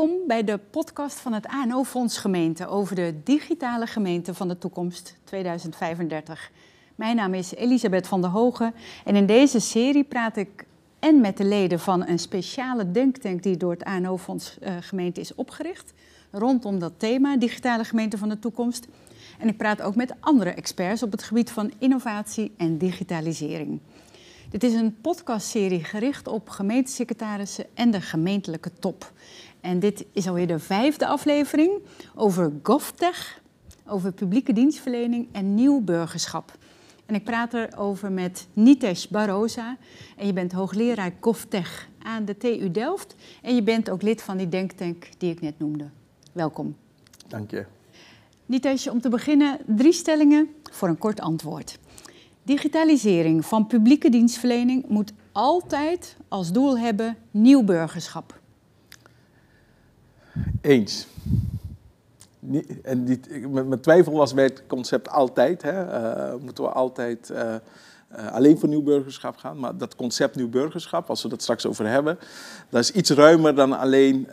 Welkom bij de podcast van het ANO Fonds Gemeente over de digitale gemeente van de toekomst 2035. Mijn naam is Elisabeth van der Hogen en in deze serie praat ik en met de leden van een speciale denktank die door het ANO Fonds uh, Gemeente is opgericht rondom dat thema digitale gemeente van de toekomst. En ik praat ook met andere experts op het gebied van innovatie en digitalisering. Dit is een podcastserie gericht op gemeentesecretarissen en de gemeentelijke top. En dit is alweer de vijfde aflevering over GovTech, over publieke dienstverlening en nieuw burgerschap. En ik praat erover met Nitesh Barosa. En je bent hoogleraar GovTech aan de TU Delft. En je bent ook lid van die denktank die ik net noemde. Welkom. Dank je. Nitesh, om te beginnen drie stellingen voor een kort antwoord. Digitalisering van publieke dienstverlening moet altijd als doel hebben nieuw burgerschap. Eens. En die, mijn twijfel was bij het concept altijd. Hè. Uh, moeten we altijd uh, uh, alleen voor nieuw burgerschap gaan? Maar dat concept nieuw burgerschap, als we dat straks over hebben, dat is iets ruimer dan alleen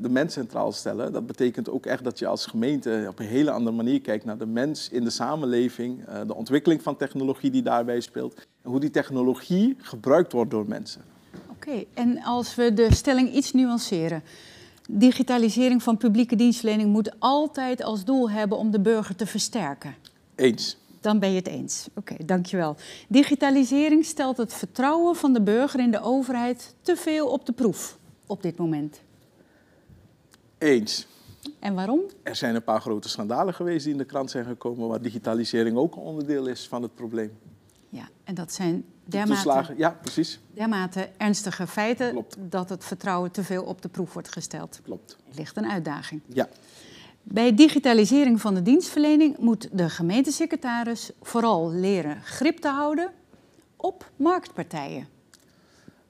de mens centraal stellen. Dat betekent ook echt dat je als gemeente op een hele andere manier kijkt naar de mens in de samenleving, de ontwikkeling van technologie die daarbij speelt en hoe die technologie gebruikt wordt door mensen. Oké, en als we de stelling iets nuanceren. Digitalisering van publieke dienstverlening moet altijd als doel hebben om de burger te versterken. Eens. Dan ben je het eens. Oké, okay, dankjewel. Digitalisering stelt het vertrouwen van de burger in de overheid te veel op de proef op dit moment. Eens. En waarom? Er zijn een paar grote schandalen geweest die in de krant zijn gekomen, waar digitalisering ook een onderdeel is van het probleem. Ja, en dat zijn dermate, ja, precies. dermate ernstige feiten dat het vertrouwen te veel op de proef wordt gesteld. Klopt. Ligt een uitdaging. Ja. Bij digitalisering van de dienstverlening moet de gemeentesecretaris vooral leren grip te houden op marktpartijen.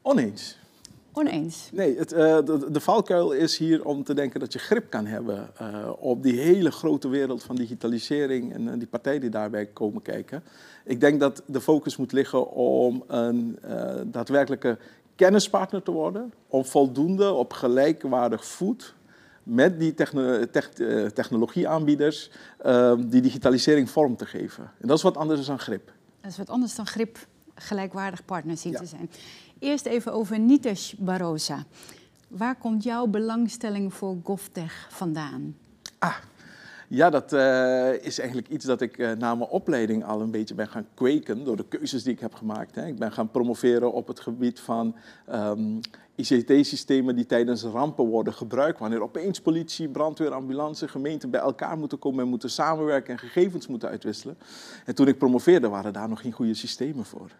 Oneens. Oneens. Nee, het, uh, de, de, valkuil is hier om te denken dat je grip kan hebben uh, op die hele grote wereld van digitalisering en uh, die partijen die daarbij komen kijken. Ik denk dat de focus moet liggen om een daadwerkelijke kennispartner te worden, om voldoende op gelijkwaardig voet met die techno tech technologieaanbieders die digitalisering vorm te geven. En dat is wat anders dan grip. Dat is wat anders dan grip gelijkwaardig partner zien ja. te zijn. Eerst even over Nitesh Barosa. Waar komt jouw belangstelling voor GovTech vandaan? Ah, ja, dat uh, is eigenlijk iets dat ik uh, na mijn opleiding al een beetje ben gaan kweken door de keuzes die ik heb gemaakt. Hè. Ik ben gaan promoveren op het gebied van um, ICT-systemen die tijdens rampen worden gebruikt. Wanneer opeens politie, brandweer, ambulance, gemeenten bij elkaar moeten komen en moeten samenwerken en gegevens moeten uitwisselen. En toen ik promoveerde waren daar nog geen goede systemen voor.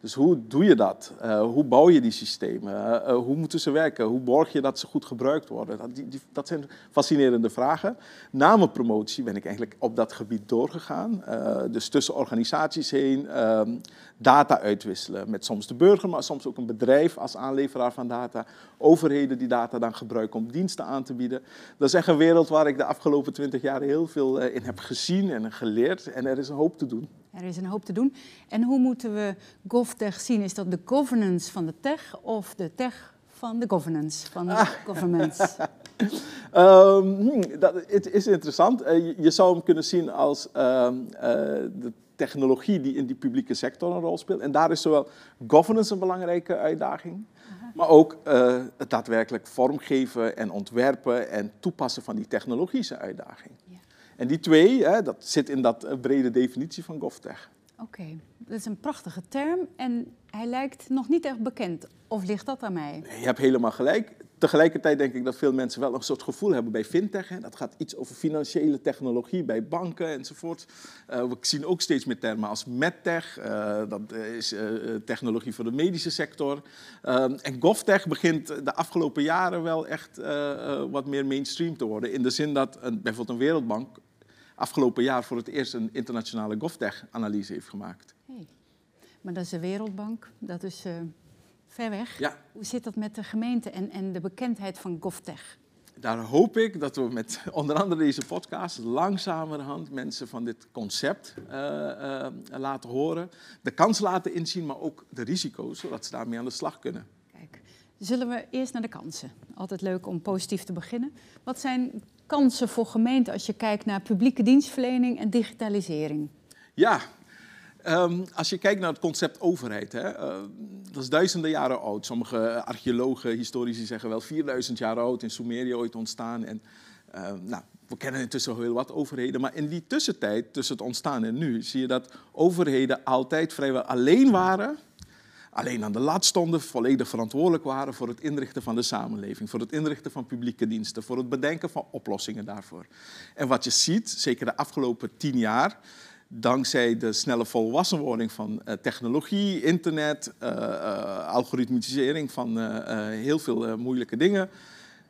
Dus hoe doe je dat? Uh, hoe bouw je die systemen? Uh, hoe moeten ze werken? Hoe borg je dat ze goed gebruikt worden? Dat, die, dat zijn fascinerende vragen. Na mijn promotie ben ik eigenlijk op dat gebied doorgegaan. Dus tussen organisaties heen ehm, data uitwisselen. Met soms de burger, maar soms ook een bedrijf als aanleveraar van data. Overheden die data dan gebruiken om diensten aan te bieden. Dat is echt een wereld waar ik de afgelopen twintig jaar heel veel in heb gezien en geleerd. En er is een hoop te doen. Er is een hoop te doen. En hoe moeten we GovTech zien? Is dat de governance van de tech of de tech van de governance van de ah. governments? um, dat, het is interessant. Uh, je, je, zou hem kunnen zien als uh, uh, de technologie die in die publieke sector een rol speelt. En daar is zowel governance een belangrijke uitdaging, maar ook uh, het daadwerkelijk vormgeven en ontwerpen en toepassen van die technologische uitdaging. Ja. En die twee, hè, dat zit in dat eh, brede definitie van GovTech. Oké, okay. dat is een prachtige term en hij lijkt nog niet echt bekend. Of ligt dat aan mij? Nee, je hebt helemaal gelijk. Tegelijkertijd denk ik dat veel mensen wel een soort gevoel hebben bij fintech. Hè. Dat gaat iets over financiële technologie bij banken enzovoort. Uh, we zien ook steeds meer termen als medtech. Uh, dat is uh, technologie voor de medische sector. en GovTech begint de afgelopen jaren wel echt wat meer mainstream te worden. In de zin dat bijvoorbeeld een wereldbank afgelopen jaar voor het eerst een internationale GovTech-analyse heeft gemaakt. Hey. Maar dat is de Wereldbank, dat is ver weg. Ja. Hoe zit dat met de gemeente en, en de bekendheid van GovTech? Daar hoop ik dat we met onder andere deze podcast langzamerhand mensen van dit concept uh, uh, laten horen. De kans laten inzien, maar ook de risico's, zodat ze daarmee aan de slag kunnen. Kijk, Zullen we eerst naar de kansen? Altijd leuk om positief te beginnen. Wat zijn kansen voor gemeenten als je kijkt naar publieke dienstverlening en digitalisering? Ja, ehm, als je kijkt naar het concept overheid, hè, uh, dat is duizenden jaren oud. Sommige archeologen, historici zeggen wel 4000 jaar oud, in Sumerië ooit ontstaan. En, uh, nou, we kennen intussen heel wat overheden, maar in die tussentijd, tussen het ontstaan en nu, zie je dat overheden altijd vrijwel alleen waren alleen aan de lat stonden, volledig verantwoordelijk waren voor het inrichten van de samenleving, voor het inrichten van publieke diensten, voor het bedenken van oplossingen daarvoor. En wat je ziet, zeker de afgelopen tien jaar, dankzij de snelle volwassenwording van uh, technologie, internet, uh, algoritmisering van heel veel moeilijke dingen,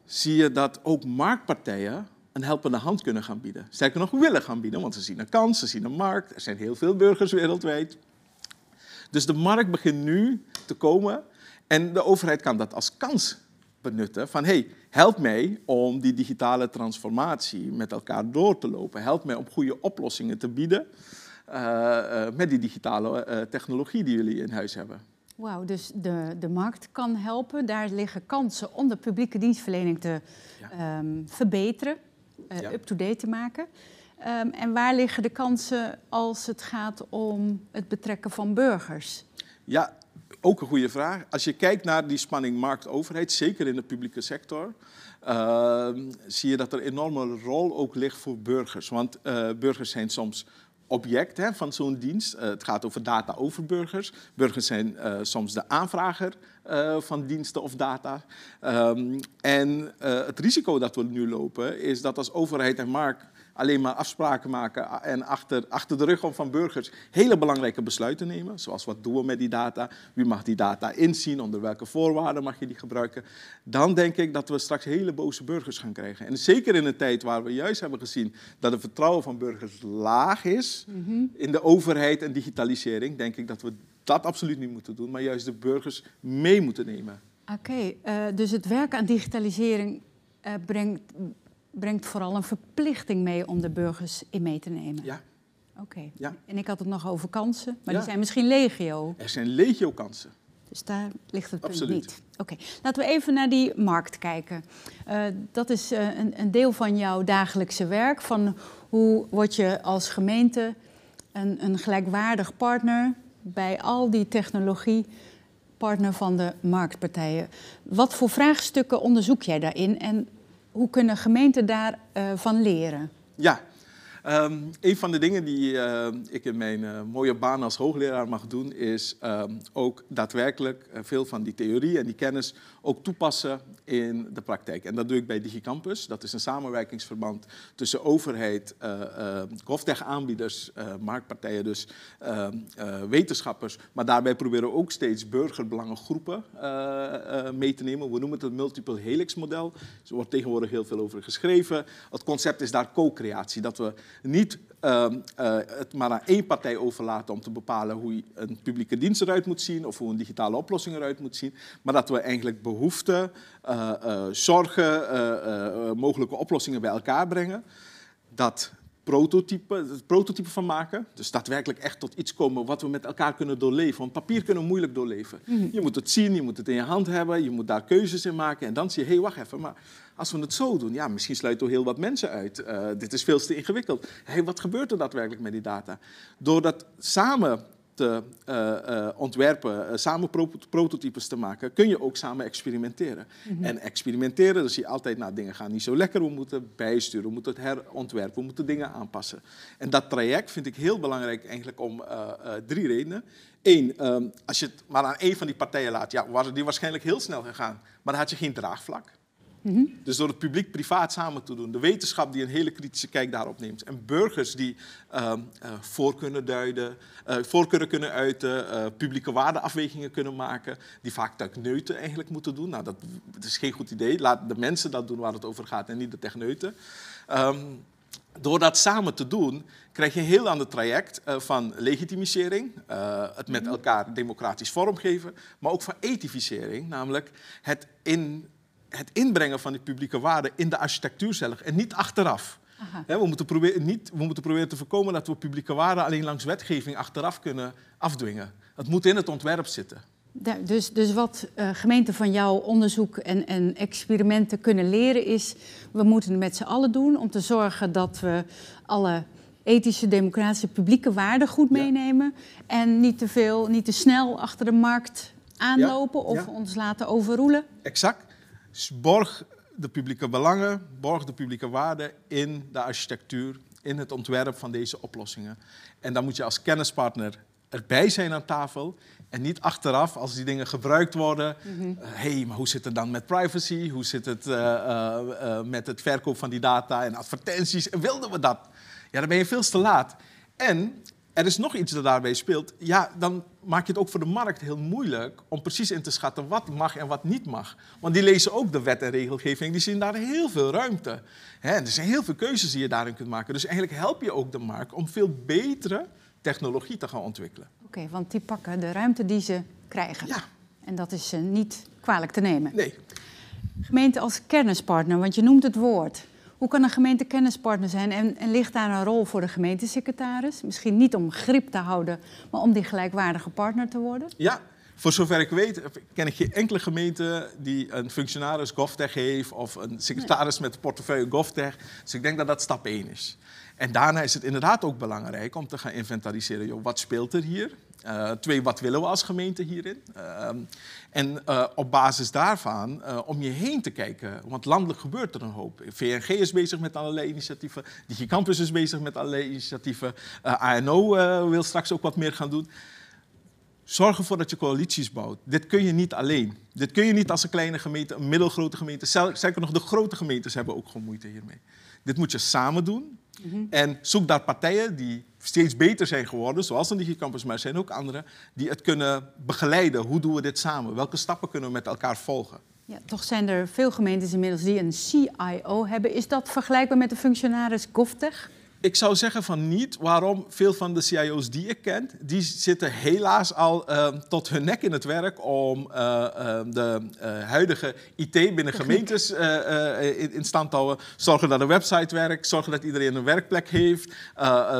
zie je dat ook marktpartijen een helpende hand kunnen gaan bieden. Sterker nog, willen gaan bieden, want ze zien een kans, ze zien een markt. Er zijn heel veel burgers wereldwijd dus de markt begint nu te komen en de overheid kan dat als kans benutten. Van hey, help mij om die digitale transformatie met elkaar door te lopen. Help mij om goede oplossingen te bieden uh, uh, met die digitale uh, technologie die jullie in huis hebben. Wauw, dus de, de markt kan helpen. Daar liggen kansen om de publieke dienstverlening te ja. um, verbeteren, ja. up-to-date te maken. Um, en waar liggen de kansen als het gaat om het betrekken van burgers? Ja, ook een goede vraag. Als je kijkt naar die spanning markt-overheid, zeker in de publieke sector, uh, zie je dat er een enorme rol ook ligt voor burgers. Want uh, burgers zijn soms object hè, van zo'n dienst. Uh, het gaat over data over burgers. Burgers zijn uh, soms de aanvrager van diensten of data. Um, en het risico dat we nu lopen is dat als overheid en markt alleen maar afspraken maken en achter, achter de rug om van burgers hele belangrijke besluiten nemen. Zoals wat doen we met die data? Wie mag die data inzien? Onder welke voorwaarden mag je die gebruiken? Dan denk ik dat we straks hele boze burgers gaan krijgen. En zeker in een tijd waar we juist hebben gezien dat het vertrouwen van burgers laag is mm-hmm. in de overheid en digitalisering, denk ik dat we dat absoluut niet moeten doen, maar juist de burgers mee moeten nemen. Oké, okay, uh, dus het werk aan digitalisering uh, brengt brengt vooral een verplichting mee om de burgers in mee te nemen. Ja. Oké. Ja. En ik had het nog over kansen, maar die zijn misschien legio. Er zijn legio kansen. Dus daar ligt het punt niet. Oké, laten we even naar die markt kijken. Uh, dat is uh, een, een, deel van jouw dagelijkse werk. Van hoe word je als gemeente een, een gelijkwaardig partner bij al die technologie, partner van de marktpartijen. Wat voor vraagstukken onderzoek jij daarin en hoe kunnen gemeenten daarvan uh, leren? Ja, Um, een van de dingen die uh, ik in mijn uh, mooie baan als hoogleraar mag doen, is um, ook daadwerkelijk uh, veel van die theorie en die kennis ook toepassen in de praktijk. En dat doe ik bij DigiCampus. Dat is een samenwerkingsverband tussen overheid, GovTech-aanbieders, marktpartijen, dus ehm, wetenschappers. Maar daarbij proberen we ook steeds burgerbelangengroepen mee te nemen. We noemen het het multiple helix model. Er wordt tegenwoordig heel veel over geschreven. Het concept is daar co-creatie. Dat we niet uh, uh, het maar aan één partij overlaten om te bepalen hoe een publieke dienst eruit moet zien of hoe een digitale oplossing eruit moet zien, maar dat we eigenlijk behoeften, uh, zorgen, mogelijke oplossingen bij elkaar brengen. Dat prototype, het prototype van maken. Dus daadwerkelijk echt tot iets komen wat we met elkaar kunnen doorleven. Want papier kunnen we moeilijk doorleven. Mm. Je moet het zien, je moet het in je hand hebben, je moet daar keuzes in maken. En dan zie je, hé, hey, wacht even, maar als we het zo doen, ja, misschien sluiten we heel wat mensen uit. Uh, dit is veel te ingewikkeld. Hey, wat gebeurt er daadwerkelijk met die data? Door dat samen te uh, uh, ontwerpen, samen pro prototypes te maken, kun je ook samen experimenteren. Mm -hmm. En experimenteren, dan zie je altijd, nou, dingen gaan niet zo lekker, we moeten bijsturen, we moeten het herontwerpen, we moeten dingen aanpassen. En dat traject vind ik heel belangrijk eigenlijk om drie redenen. Eén, um, als je het maar aan één van die partijen laat, ja, was die waarschijnlijk heel snel gegaan, maar dan had je geen draagvlak. Mm Dus door het publiek-privaat samen te doen, de wetenschap die een hele kritische kijk daarop neemt en burgers die uh, uh, voor kunnen duiden, uh, voorkeuren kunnen uiten, uh, publieke waardeafwegingen kunnen maken, die vaak techneuten eigenlijk moeten doen. Nou, dat, dat, is geen goed idee. Laat de mensen dat doen waar het over gaat en niet de techneuten. Um, door dat samen te doen, krijg je een heel ander traject van legitimisering, het met elkaar democratisch vormgeven, maar ook van ethificering, namelijk het in het inbrengen van die publieke waarden in de architectuur zelf en niet achteraf. we, moeten proberen, niet, we moeten proberen te voorkomen dat we publieke waarden alleen langs wetgeving achteraf kunnen afdwingen. Het moet in het ontwerp zitten. dus, dus wat uh, gemeenten van jouw onderzoek en, en experimenten kunnen leren is... we moeten het met z'n allen doen om te zorgen dat we alle ethische, democratische, publieke waarden goed meenemen. En niet te veel, niet te snel achter de markt aanlopen of ons laten overroelen. Exact. Dus borg de publieke belangen, borg de publieke waarden in de architectuur, in het ontwerp van deze oplossingen. En dan moet je als kennispartner erbij zijn aan tafel en niet achteraf als die dingen gebruikt worden. Hé, mm hey, maar hoe zit het dan met privacy? Hoe zit het uh, uh, met het verkoop van die data en advertenties? En wilden we dat? Ja, dan ben je veel te laat. En er is nog iets dat daarbij speelt. Ja, dan maak je het ook voor de markt heel moeilijk om precies in te schatten wat mag en wat niet mag. Want die lezen ook de wet en regelgeving, die zien daar heel veel ruimte. Hè, er zijn heel veel keuzes die je daarin kunt maken. Dus eigenlijk help je ook de markt om veel betere technologie te gaan ontwikkelen. Oké, want die pakken de ruimte die ze krijgen. Ja. En dat is uh, niet kwalijk te nemen. Nee. Gemeente als kennispartner, want je noemt het woord. Hoe kan een gemeente kennispartner zijn en, en, ligt daar een rol voor de gemeentesecretaris? Misschien niet om grip te houden, maar om die gelijkwaardige partner te worden? Ja, voor zover ik weet, ken ik geen enkele gemeente die een functionaris GovTech heeft of een secretaris met portefeuille GovTech. Dus ik denk dat dat stap 1 is. En daarna is het inderdaad ook belangrijk om te gaan inventariseren. Joh, wat speelt er hier? Uh, twee, wat willen we als gemeente hierin? Uh, en uh, op basis daarvan om je heen te kijken. Want landelijk gebeurt er een hoop. VNG is bezig met allerlei initiatieven. DigiCampus is bezig met allerlei initiatieven. ANO wil straks ook wat meer gaan doen. Zorg ervoor dat je coalities bouwt. Dit kun je niet alleen. Dit kun je niet als een kleine gemeente, een middelgrote gemeente. Zeker nog de grote gemeentes hebben ook gewoon moeite hiermee. Dit moet je samen doen. Mhm. En zoek daar partijen die steeds beter zijn geworden, zoals een DigiCampus, maar er zijn ook anderen, die het kunnen begeleiden. Hoe doen we dit samen? Welke stappen kunnen we met elkaar volgen? Ja, toch zijn er veel gemeentes inmiddels die een CIO hebben. Is dat vergelijkbaar met de functionaris GovTech? Ik zou zeggen van niet. Waarom? Veel van de CIO's die ik ken, die zitten helaas al uh, tot hun nek in het werk om uh, uh, de huidige IT binnen gemeentes in, in, stand te houden. Zorgen dat de website werkt, zorgen dat iedereen een werkplek heeft,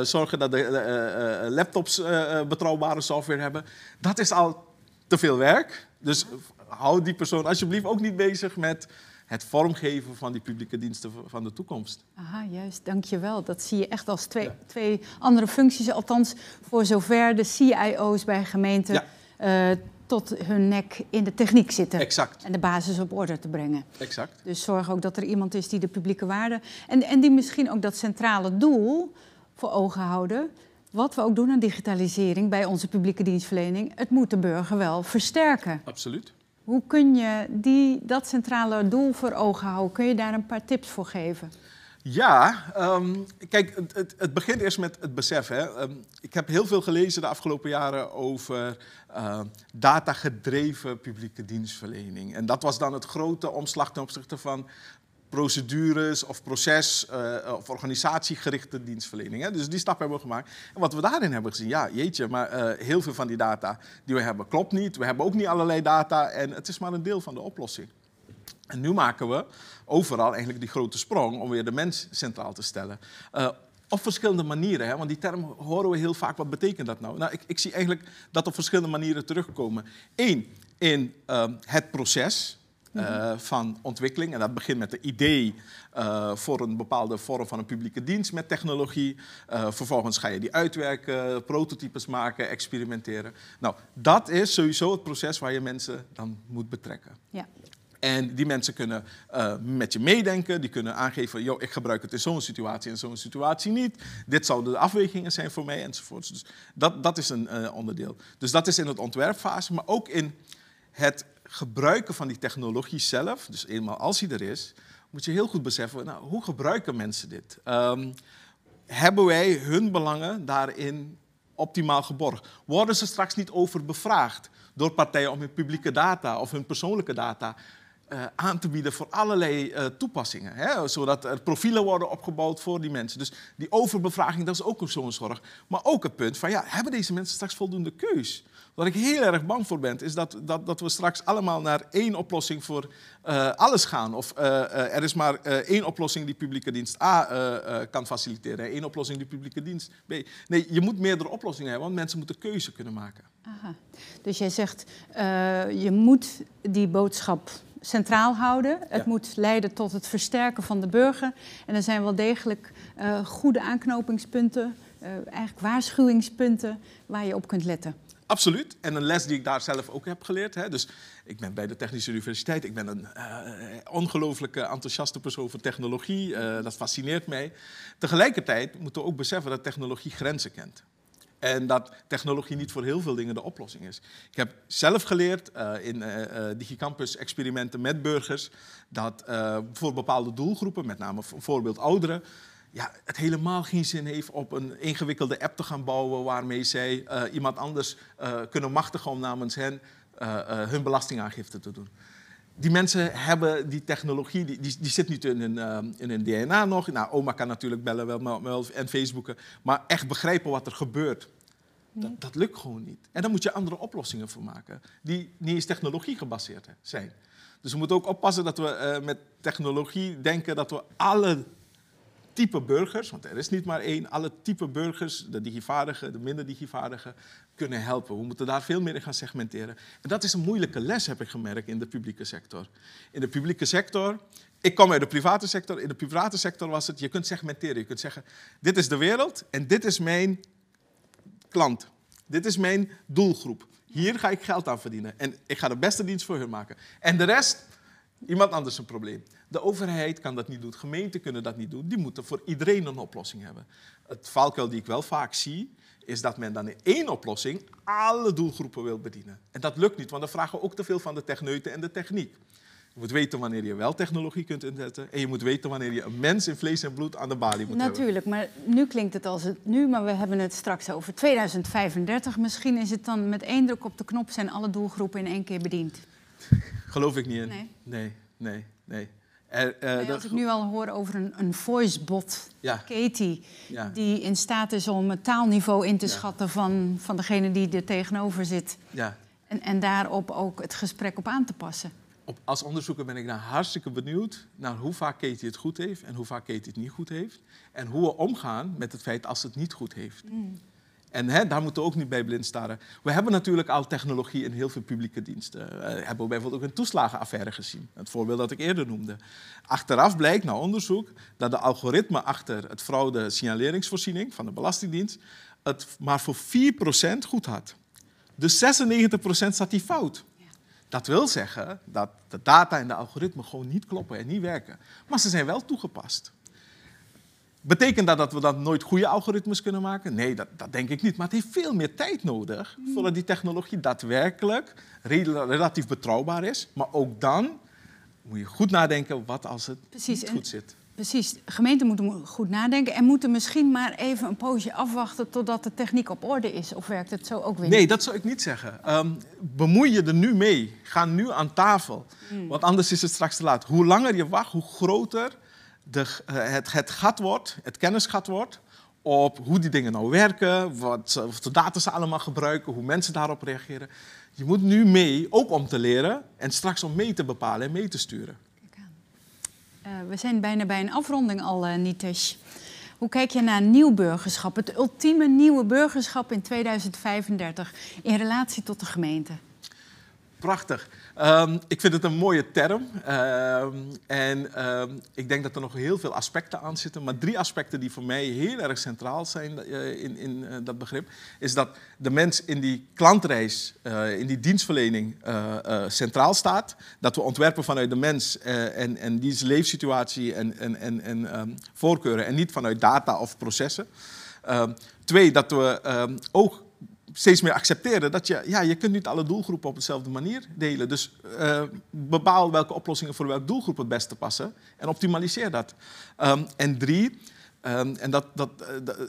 zorgen dat de laptops betrouwbare software hebben. Dat is al te veel werk. Dus hou die persoon alsjeblieft ook niet bezig met het vormgeven van die publieke diensten van de toekomst. Aha, juist, dankjewel. Dat zie je echt als twee, twee andere functies, althans voor zover de CIO's bij gemeenten ja. uh, tot hun nek in de techniek zitten. Exact. En de basis op orde te brengen. Exact. Dus zorg ook dat er iemand is die de publieke waarde en, en die misschien ook dat centrale doel voor ogen houden. Wat we ook doen aan digitalisering bij onze publieke dienstverlening, het moet de burger wel versterken. Absoluut. Hoe kun je die, dat centrale doel voor ogen houden? Kun je daar een paar tips voor geven? Ja, um, kijk, het, het, begint eerst met het besef. Hè. Um, ik heb heel veel gelezen de afgelopen jaren over uh, datagedreven publieke dienstverlening. En dat was dan het grote omslag ten opzichte van procedures of proces- uh, of organisatiegerichte dienstverlening. Hè? Dus die stap hebben we gemaakt. En wat we daarin hebben gezien, ja, jeetje, maar uh, heel veel van die data die we hebben klopt niet. We hebben ook niet allerlei data en het is maar een deel van de oplossing. En nu maken we overal eigenlijk die grote sprong om weer de mens centraal te stellen. Uh, op verschillende manieren, hè? want die term horen we heel vaak. Wat betekent dat nou? Nou, ik, ik zie eigenlijk dat op verschillende manieren terugkomen. Eén, in het proces. Uh, van ontwikkeling. En dat begint met het idee uh, voor een bepaalde vorm van een publieke dienst met technologie. Uh, vervolgens ga je die uitwerken, prototypes maken, experimenteren. Nou, dat is sowieso het proces waar je mensen dan moet betrekken. Ja. En die mensen kunnen met je meedenken, die kunnen aangeven, joh, ik gebruik het in zo'n situatie en zo'n situatie niet. Dit zouden de afwegingen zijn voor mij enzovoort. Dus dat, dat is een onderdeel. Dus dat is in het ontwerpfase, maar ook in het gebruiken van die technologie zelf, dus eenmaal als die er is, moet je heel goed beseffen, nou, hoe gebruiken mensen dit? Um, hebben wij hun belangen daarin optimaal geborgd? Worden ze straks niet over bevraagd door partijen om hun publieke data of hun persoonlijke data uh, aan te bieden voor allerlei uh, toepassingen. Hè? Zodat er profielen worden opgebouwd voor die mensen. Dus die overbevraging, dat is ook zo'n zorg. Maar ook het punt van, ja, hebben deze mensen straks voldoende keus? Wat ik heel erg bang voor ben, is dat, dat, dat we straks allemaal naar één oplossing voor uh, alles gaan. Of er is maar één oplossing die publieke dienst A kan faciliteren, één oplossing die publieke dienst B. Nee, je moet meerdere oplossingen hebben, want mensen moeten keuze kunnen maken. Aha. Dus jij zegt, je moet die boodschap centraal houden. Het moet leiden tot het versterken van de burger. En er zijn wel degelijk uh, goede aanknopingspunten, uh, eigenlijk waarschuwingspunten waar je op kunt letten. Absoluut. En een les die ik daar zelf ook heb geleerd. Hè. Dus ik ben bij de Technische Universiteit. Ik ben een uh, ongelooflijke enthousiaste persoon voor technologie. dat fascineert mij. Tegelijkertijd moeten we ook beseffen dat technologie grenzen kent. En dat technologie niet voor heel veel dingen de oplossing is. Ik heb zelf geleerd uh, in uh, Digicampus-experimenten met burgers dat voor bepaalde doelgroepen, met name bijvoorbeeld ouderen, ja, het helemaal geen zin heeft op een ingewikkelde app te gaan bouwen waarmee zij iemand anders kunnen machtigen om namens hen hun belastingaangifte te doen die mensen hebben die technologie, die, die, die zit niet in hun, uh, in hun DNA nog. Nou, oma kan natuurlijk bellen wel, wel, en Facebooken. Maar echt begrijpen wat er gebeurt, dat, dat, lukt gewoon niet. En daar moet je andere oplossingen voor maken, die niet eens technologie gebaseerd zijn. Dus we moeten ook oppassen dat we uh, met technologie denken dat we alle type burgers, want er is niet maar één, alle type burgers, de digivaardigen, de minder digivaardigen, kunnen helpen. We moeten daar veel meer in gaan segmenteren. En dat is een moeilijke les, heb ik gemerkt, in de publieke sector. In de publieke sector, ik kom uit de private sector, in de private sector was het, je kunt segmenteren. Je kunt zeggen, dit is de wereld en dit is mijn klant. Dit is mijn doelgroep. Hier ga ik geld aan verdienen. En ik ga de beste dienst voor hun maken. En de rest, iemand anders een probleem. De overheid kan dat niet doen, gemeenten kunnen dat niet doen. Die moeten voor iedereen een oplossing hebben. Het valkuil die ik wel vaak zie, is dat men dan in één oplossing alle doelgroepen wil bedienen. En dat lukt niet, want dan vragen we ook te veel van de techneuten en de techniek. Je moet weten wanneer je wel technologie kunt inzetten. En je moet weten wanneer je een mens in vlees en bloed aan de balie moet Natuurlijk, maar nu klinkt het als het nu, maar we hebben het straks over 2035. Misschien is het dan met één druk op de knop zijn alle doelgroepen in één keer bediend. Geloof ik niet in. Nee, nee, nee. nee. Er, uh, als ik nu al hoor over een, een voicebot, ja. Katie, ja. die in staat is om het taalniveau in te schatten van, van degene die er tegenover zit. Ja. En, en daarop ook het gesprek op aan te passen. Op, als onderzoeker ben ik nou hartstikke benieuwd naar hoe vaak Katie het goed heeft en hoe vaak Katie het niet goed heeft. En hoe we omgaan met het feit als het niet goed heeft. Mm. En hè, daar moeten we ook niet bij blind staren. We hebben natuurlijk al technologie in heel veel publieke diensten. We hebben bijvoorbeeld ook een toeslagenaffaire gezien. Het voorbeeld dat ik eerder noemde. Achteraf blijkt na onderzoek dat de algoritme achter het fraude signaleringsvoorziening van de Belastingdienst het maar voor 4% goed had. Dus 96% zat die fout. Dat wil zeggen dat de data en de algoritmen gewoon niet kloppen en niet werken. Maar ze zijn wel toegepast. Betekent dat dat we dan nooit goede algoritmes kunnen maken? Nee, dat, dat, denk ik niet. Maar het heeft veel meer tijd nodig hmm. voordat die technologie daadwerkelijk relatief betrouwbaar is. Maar ook dan moet je goed nadenken wat als het niet goed zit. Precies, gemeenten moeten goed nadenken en moeten misschien maar even een poosje afwachten totdat de techniek op orde is. Of werkt het zo ook weer? Nee, dat zou ik niet zeggen. Um, bemoei je er nu mee. Ga nu aan tafel. Hmm. Want anders is het straks te laat. Hoe langer je wacht, hoe groter de, eh, het, gat wordt, het kennisgat wordt, op hoe die dingen nou werken, wat, wat de data ze allemaal gebruiken, hoe mensen daarop reageren. Je moet nu mee, ook om te leren en straks om mee te bepalen en mee te sturen. Uh, we zijn bijna bij een afronding al, Nitesh. Hoe kijk je naar nieuw burgerschap, het ultieme nieuwe burgerschap in 2035 in relatie tot de gemeente? Prachtig. Um, ik vind het een mooie term. Um, en um, ik denk dat er nog heel veel aspecten aan zitten. Maar drie aspecten die voor mij heel erg centraal zijn uh, in, in uh, dat begrip. Is dat de mens in die klantreis, uh, in die dienstverlening centraal staat. Dat we ontwerpen vanuit de mens en, en die leefsituatie en, en, en, en voorkeuren. En niet vanuit data of processen. twee, dat we ook steeds meer accepteren dat je, ja, je kunt niet alle doelgroepen op dezelfde manier delen. Dus uh, bepaal welke oplossingen voor welke doelgroep het beste passen en optimaliseer dat. Um, en drie, um, en dat, dat,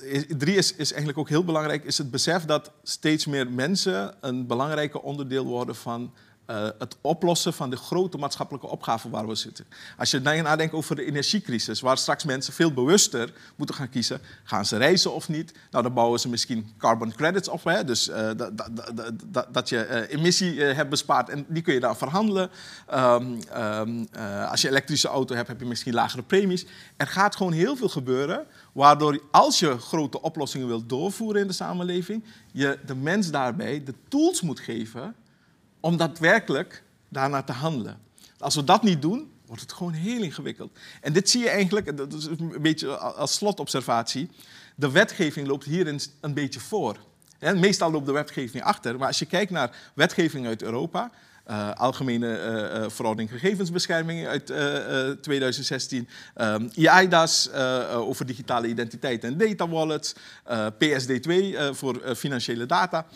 uh, drie is, is eigenlijk ook heel belangrijk, is het besef dat steeds meer mensen een belangrijk onderdeel worden van eh, het oplossen van de grote maatschappelijke opgaven waar we zitten. Als je nadenkt over de energiecrisis, waar straks mensen veel bewuster moeten gaan kiezen, gaan ze reizen of niet? Nou, dan bouwen ze misschien carbon credits op, hè? dus uh, dat, dat, je uh, emissie hebt bespaard en die kun je dan verhandelen. Um, um, als je elektrische auto hebt, heb je misschien lagere premies. Er gaat gewoon heel veel gebeuren, waardoor als je grote oplossingen wilt doorvoeren in de samenleving, je de mens daarbij de tools moet geven om daadwerkelijk daarnaar te handelen. Als we dat niet doen, wordt het gewoon heel ingewikkeld. En dit zie je eigenlijk, dat is een beetje als slotobservatie, de wetgeving loopt hierin een beetje voor. meestal loopt de wetgeving achter, maar als je kijkt naar wetgeving uit Europa, uh, Algemene uh, Verordening Gegevensbescherming uit uh, 2016, um, IIDAS over digitale identiteit en data wallets, PSD2 voor financiële data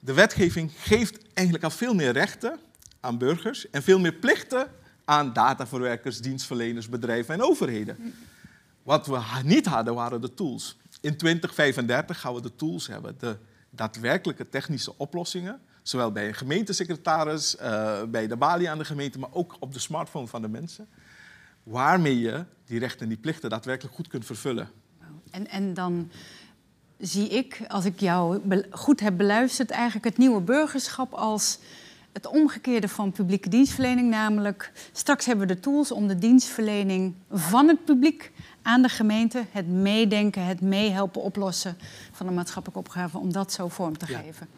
de wetgeving geeft eigenlijk al veel meer rechten aan burgers en veel meer plichten aan dataverwerkers, dienstverleners, bedrijven en overheden. Wat we niet hadden waren de tools. In 2035 gaan we de tools hebben, de daadwerkelijke technische oplossingen, zowel bij een gemeentesecretaris, uh, bij de balie aan de gemeente, maar ook op de smartphone van de mensen, waarmee je die rechten en die plichten daadwerkelijk goed kunt vervullen. En, en dan zie ik, als ik jou goed heb beluisterd, eigenlijk het nieuwe burgerschap als het omgekeerde van publieke dienstverlening. Namelijk, straks hebben we de tools om de dienstverlening van het publiek aan de gemeente, het meedenken, het meehelpen oplossen van de maatschappelijke opgave, om dat zo vorm te geven.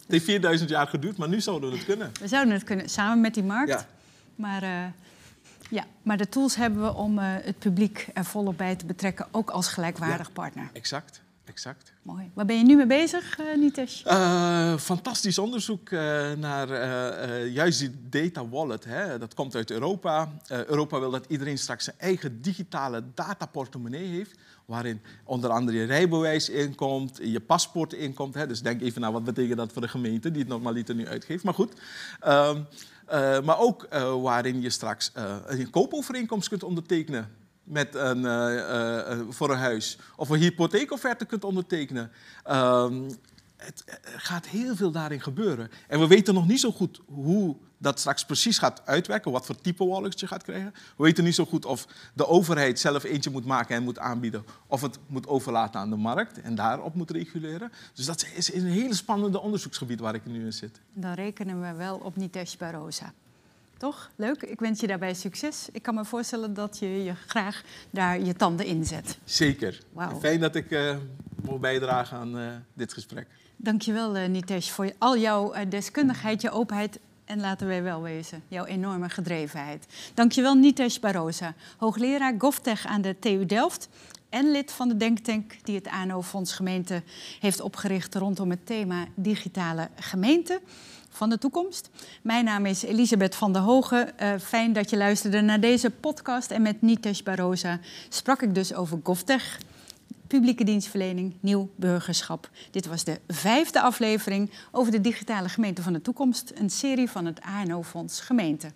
Het heeft 4000 jaar geduurd, maar nu zouden we het kunnen. We zouden het kunnen, samen met die markt. Ja. Maar, uh, ja, maar de tools hebben we om uh, het publiek er volop bij te betrekken, ook als gelijkwaardig ja, partner. Exact exact. Mooi. Waar ben je nu mee bezig, uh, Nitesh? Uh, fantastisch onderzoek uh, naar juist die data wallet. Hè. Dat komt uit Europa. Europa wil dat iedereen straks zijn eigen digitale dataportemonnee heeft. Waarin onder andere je rijbewijs inkomt, je paspoort inkomt. Hè. Dus denk even naar wat betekent dat voor de gemeente die het normaliter nu uitgeeft. Maar goed. Ehm, maar ook waarin je straks een koopovereenkomst kunt ondertekenen met een, uh, uh, voor een huis. Of een hypotheekofferte kunt ondertekenen. Uh, het gaat heel veel daarin gebeuren. En we weten nog niet zo goed hoe dat straks precies gaat uitwerken, wat voor type wallet je gaat krijgen. We weten niet zo goed of de overheid zelf eentje moet maken en moet aanbieden, of het moet overlaten aan de markt en daarop moet reguleren. Dus dat is een hele spannende onderzoeksgebied waar ik nu in zit. Dan rekenen we wel op Nitesh Barosa. Toch? Leuk. Ik wens je daarbij succes. Ik kan me voorstellen dat je je graag daar je tanden in zet. Zeker. Fijn dat ik uh, mocht bijdragen aan uh, dit gesprek. Dankjewel, uh, Nitesh, voor al jouw deskundigheid, je openheid en laten wij wel wezen, jouw enorme gedrevenheid. Dankjewel, Nitesh Barosa, hoogleraar GovTech aan de TU Delft en lid van de denktank die het ANO-fonds Gemeente heeft opgericht rondom het thema digitale gemeente van de toekomst. Mijn naam is Elisabeth van der Hogen. Uh, fijn dat je luisterde naar deze podcast. En met Nitesh Barosa sprak ik dus over GovTech, publieke dienstverlening, nieuw burgerschap. Dit was de vijfde aflevering over de digitale gemeente van de toekomst. Een serie van het ANO-fonds Gemeente.